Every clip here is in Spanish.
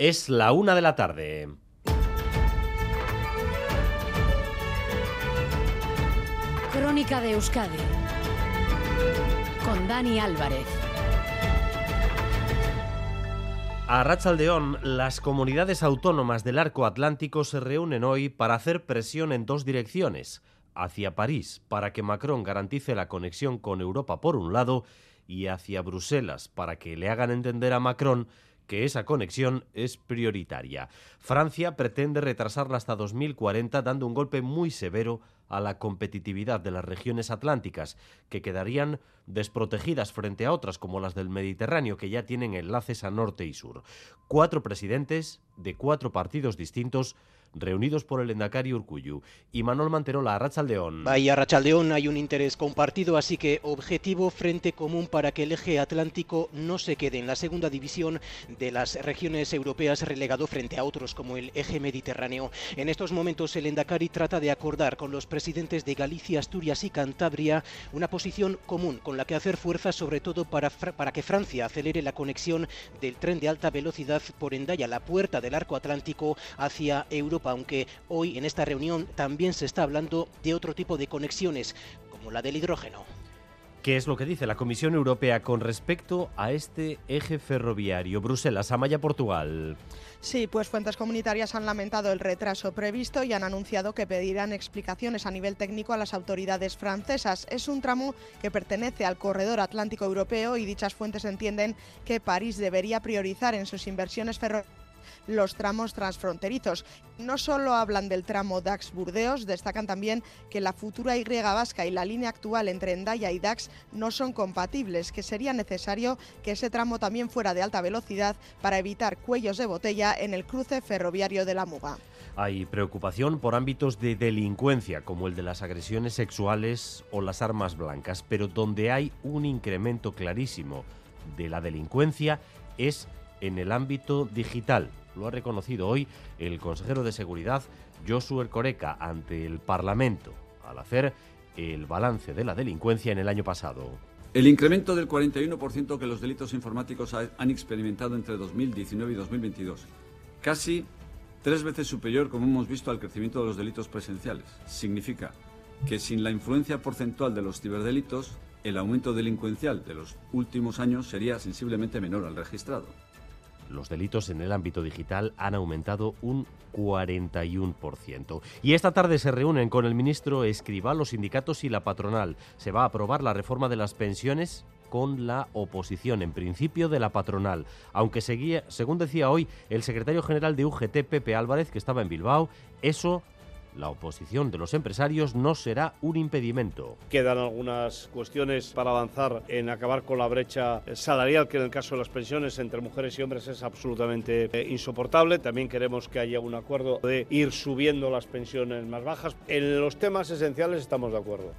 Es la una de la tarde. Crónica de Euskadi con Dani Álvarez. A Rachaldeón, las comunidades autónomas del arco atlántico se reúnen hoy para hacer presión en dos direcciones. Hacia París, para que Macron garantice la conexión con Europa por un lado, y hacia Bruselas, para que le hagan entender a Macron que esa conexión es prioritaria. Francia pretende retrasarla hasta 2040 dando un golpe muy severo a la competitividad de las regiones atlánticas, que quedarían desprotegidas frente a otras como las del Mediterráneo, que ya tienen enlaces a norte y sur. Cuatro presidentes de cuatro partidos distintos reunidos por el Endacari Urcuyu y Manuel Manterola, Arrachaldeón. Vaya Arrachaldeón, hay un interés compartido, así que objetivo frente común para que el eje atlántico no se quede en la segunda división de las regiones europeas relegado frente a otros como el eje mediterráneo. En estos momentos el Endacari trata de acordar con los presidentes de Galicia, Asturias y Cantabria una posición común con la que hacer fuerza sobre todo para, para que Francia acelere la conexión del tren de alta velocidad por Endaya, la puerta del arco atlántico hacia Europa aunque hoy en esta reunión también se está hablando de otro tipo de conexiones, como la del hidrógeno. ¿Qué es lo que dice la Comisión Europea con respecto a este eje ferroviario? Bruselas, Amaya, Portugal. Sí, pues fuentes comunitarias han lamentado el retraso previsto y han anunciado que pedirán explicaciones a nivel técnico a las autoridades francesas. Es un tramo que pertenece al corredor atlántico europeo y dichas fuentes entienden que París debería priorizar en sus inversiones ferroviarias los tramos transfronterizos. No solo hablan del tramo Dax-Burdeos, destacan también que la futura Y vasca y la línea actual entre Endaya y Dax no son compatibles, que sería necesario que ese tramo también fuera de alta velocidad para evitar cuellos de botella en el cruce ferroviario de la Muga. Hay preocupación por ámbitos de delincuencia, como el de las agresiones sexuales o las armas blancas, pero donde hay un incremento clarísimo de la delincuencia es en el ámbito digital. Lo ha reconocido hoy el consejero de Seguridad, Josué Coreca, ante el Parlamento, al hacer el balance de la delincuencia en el año pasado. El incremento del 41% que los delitos informáticos han experimentado entre 2019 y 2022, casi tres veces superior, como hemos visto, al crecimiento de los delitos presenciales. Significa que sin la influencia porcentual de los ciberdelitos, el aumento delincuencial de los últimos años sería sensiblemente menor al registrado los delitos en el ámbito digital han aumentado un 41%. Y esta tarde se reúnen con el ministro Escribá, los sindicatos y la patronal. Se va a aprobar la reforma de las pensiones con la oposición, en principio de la patronal. Aunque seguía, según decía hoy el secretario general de UGT, Pepe Álvarez, que estaba en Bilbao, eso la oposición de los empresarios no será un impedimento. Quedan algunas cuestiones para avanzar en acabar con la brecha salarial, que en el caso de las pensiones entre mujeres y hombres es absolutamente eh, insoportable. También queremos que haya un acuerdo de ir subiendo las pensiones más bajas. En los temas esenciales estamos de acuerdo.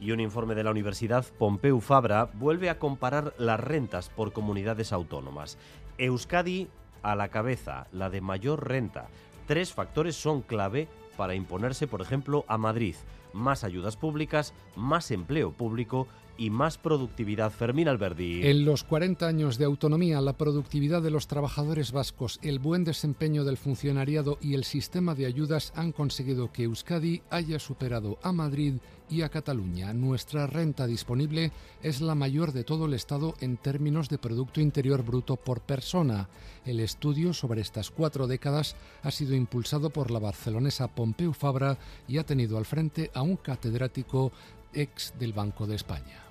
Y un informe de la Universidad Pompeu Fabra vuelve a comparar las rentas por comunidades autónomas. Euskadi a la cabeza, la de mayor renta. Tres factores son clave para imponerse, por ejemplo, a Madrid. Más ayudas públicas, más empleo público y más productividad. Fermín Alberdi. En los 40 años de autonomía, la productividad de los trabajadores vascos, el buen desempeño del funcionariado y el sistema de ayudas han conseguido que Euskadi haya superado a Madrid y a Cataluña. Nuestra renta disponible es la mayor de todo el Estado en términos de Producto Interior Bruto por persona. El estudio sobre estas cuatro décadas ha sido impulsado por la barcelonesa Pompeu Fabra y ha tenido al frente a un catedrático ex del Banco de España.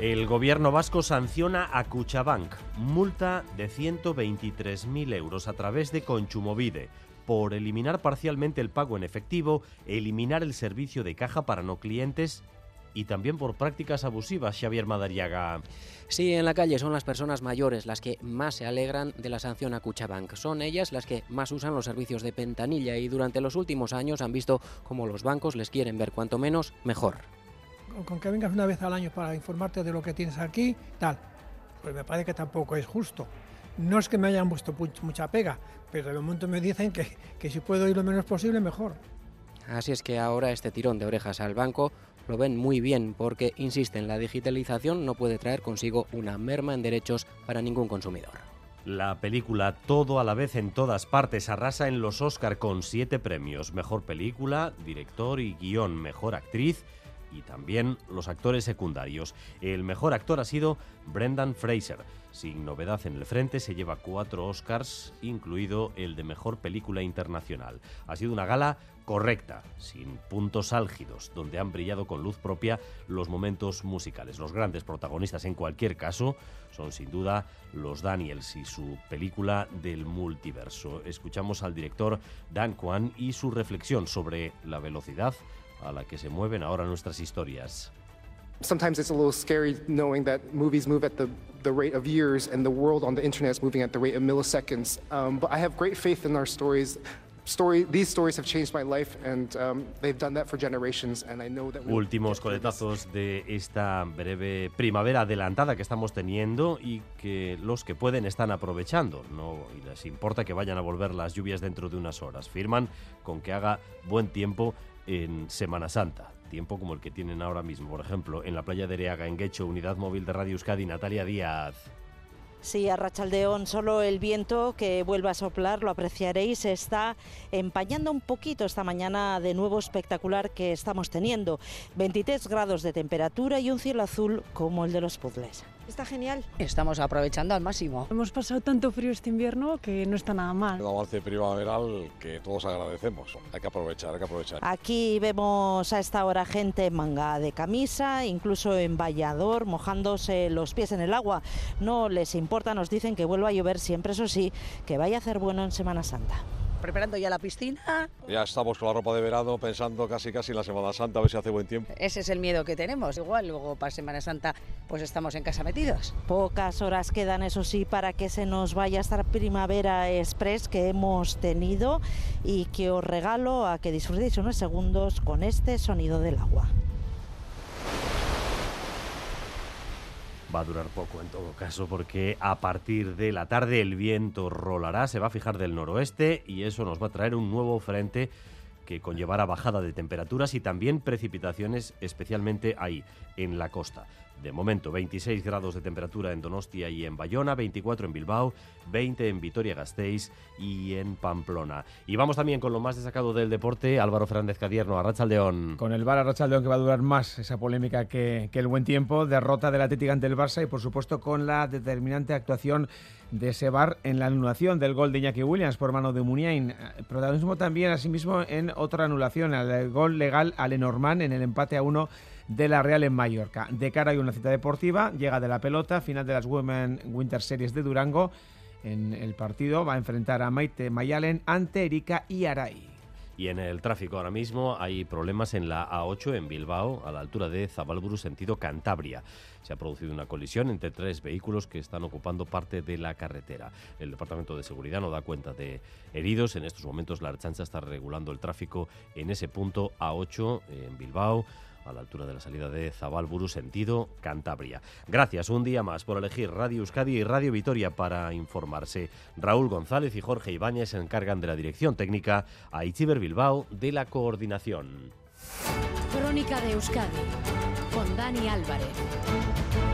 El gobierno vasco sanciona a Cuchabank, multa de 123.000 euros a través de Conchumovide por eliminar parcialmente el pago en efectivo, eliminar el servicio de caja para no clientes y también por prácticas abusivas, Xavier Madariaga. Sí, en la calle son las personas mayores las que más se alegran de la sanción a Cuchabank. Son ellas las que más usan los servicios de pentanilla y durante los últimos años han visto cómo los bancos les quieren ver cuanto menos mejor. Con que vengas una vez al año para informarte de lo que tienes aquí, tal, pues me parece que tampoco es justo. No es que me hayan puesto mucha pega, pero de momento me dicen que, que si puedo ir lo menos posible, mejor. Así es que ahora este tirón de orejas al banco lo ven muy bien porque, insisten, la digitalización no puede traer consigo una merma en derechos para ningún consumidor. La película Todo a la vez en todas partes arrasa en los Oscar con siete premios. Mejor película, director y guion, mejor actriz y también los actores secundarios. El mejor actor ha sido Brendan Fraser. Sin novedad en el frente, se lleva cuatro Oscars, incluido el de Mejor Película Internacional. Ha sido una gala correcta, sin puntos álgidos, donde han brillado con luz propia los momentos musicales. Los grandes protagonistas, en cualquier caso, son sin duda los Daniels y su película del multiverso. Escuchamos al director Dan Kwan y su reflexión sobre la velocidad a la que se mueven ahora nuestras historias. Sometimes it's a little scary knowing that movies move at the, the rate of years and the world on the internet is moving at the rate of milliseconds. Um, but I have great faith in our stories. Story, these stories have changed my life and um, they've done that for generations and I know that Últimos coletazos de esta breve primavera adelantada que estamos teniendo y que los que pueden están aprovechando. No y les importa que vayan a volver las lluvias dentro de unas horas. Firman con que haga buen tiempo en Semana Santa. Tiempo como el que tienen ahora mismo, por ejemplo, en la playa de Ereaga, en Guecho, Unidad Móvil de Radio Euskadi, Natalia Díaz. Sí, a Rachaldeón, solo el viento que vuelve a soplar, lo apreciaréis, está empañando un poquito esta mañana de nuevo espectacular que estamos teniendo. 23 grados de temperatura y un cielo azul como el de los puzzles. Está genial. Estamos aprovechando al máximo. Hemos pasado tanto frío este invierno que no está nada mal. Un avance primaveral que todos agradecemos. Hay que aprovechar, hay que aprovechar. Aquí vemos a esta hora gente en manga de camisa, incluso en vallador, mojándose los pies en el agua. No les importa, nos dicen que vuelva a llover siempre, eso sí, que vaya a hacer bueno en Semana Santa preparando ya la piscina. Ya estamos con la ropa de verano pensando casi casi en la Semana Santa a ver si hace buen tiempo. Ese es el miedo que tenemos. Igual luego para Semana Santa pues estamos en casa metidos. Pocas horas quedan eso sí para que se nos vaya esta primavera express que hemos tenido y que os regalo a que disfrutéis unos segundos con este sonido del agua. Va a durar poco en todo caso porque a partir de la tarde el viento rolará, se va a fijar del noroeste y eso nos va a traer un nuevo frente que conllevará bajada de temperaturas y también precipitaciones especialmente ahí, en la costa. De momento, 26 grados de temperatura en Donostia y en Bayona, 24 en Bilbao, 20 en Vitoria-Gasteiz y en Pamplona. Y vamos también con lo más destacado del deporte, Álvaro Fernández Cadierno, Arrachaldeón. Con el Bar Arrachaldeón que va a durar más esa polémica que, el buen tiempo, derrota del Atlético ante el Barça y por supuesto con la determinante actuación de ese bar en la anulación del gol de Iñaki Williams por mano de Muniain. Protagonismo también asimismo en otra anulación, el gol legal a Lenormand en el empate a uno de la Real en Mallorca. De cara a una cita deportiva, llega de la pelota, final de las Women Winter Series de Durango. En el partido va a enfrentar a Maite Mayalen ante Erika y Aray. Y en el tráfico ahora mismo hay problemas en la A8 en Bilbao, a la altura de Zabalburu, sentido Cantabria. Se ha producido una colisión entre tres vehículos que están ocupando parte de la carretera. El Departamento de Seguridad no da cuenta de heridos. En estos momentos la Archancha está regulando el tráfico en ese punto A8 en Bilbao a la altura de la salida de Zabalburu, sentido Cantabria. Gracias un día más por elegir Radio Euskadi y Radio Vitoria para informarse. Raúl González y Jorge Ibáñez se encargan de la dirección técnica, a Itziber Bilbao de la coordinación. Crónica de Euskadi con Dani Álvarez.